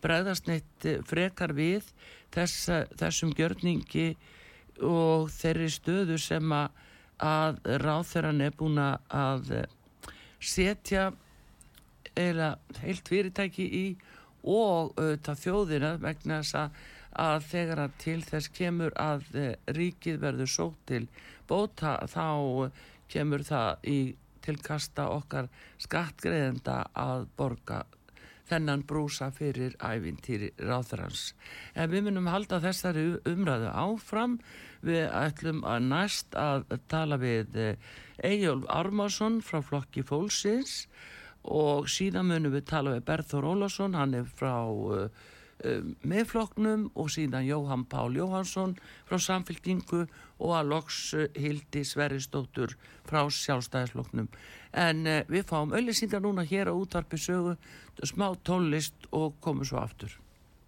bregðast neitt frekar við þess, þessum gjörningi og þeirri stöðu sem að, að ráþeran er búin að setja eða heilt fyrirtæki í og auðvitað þjóðina vegna þess að, að þegar að til þess kemur að ríkið verður sótt til bóta þá kemur það í tilkasta okkar skattgreðenda að borga þennan brúsa fyrir ævintýri ráþurans. En við munum halda þessari umræðu áfram. Við ætlum að næst að tala við Egil Armarsson frá flokki fólksins og síðan munum við tala við Berður Ólafsson, hann er frá uh, uh, meðflokknum og síðan Jóhann Pál Jóhansson frá samfélkingu og að loks uh, Hildi Sverrisdóttur frá sjálfstæðisflokknum. En uh, við fáum öllisýndar núna hér á útvarpi sögu, smá tónlist og komum svo aftur.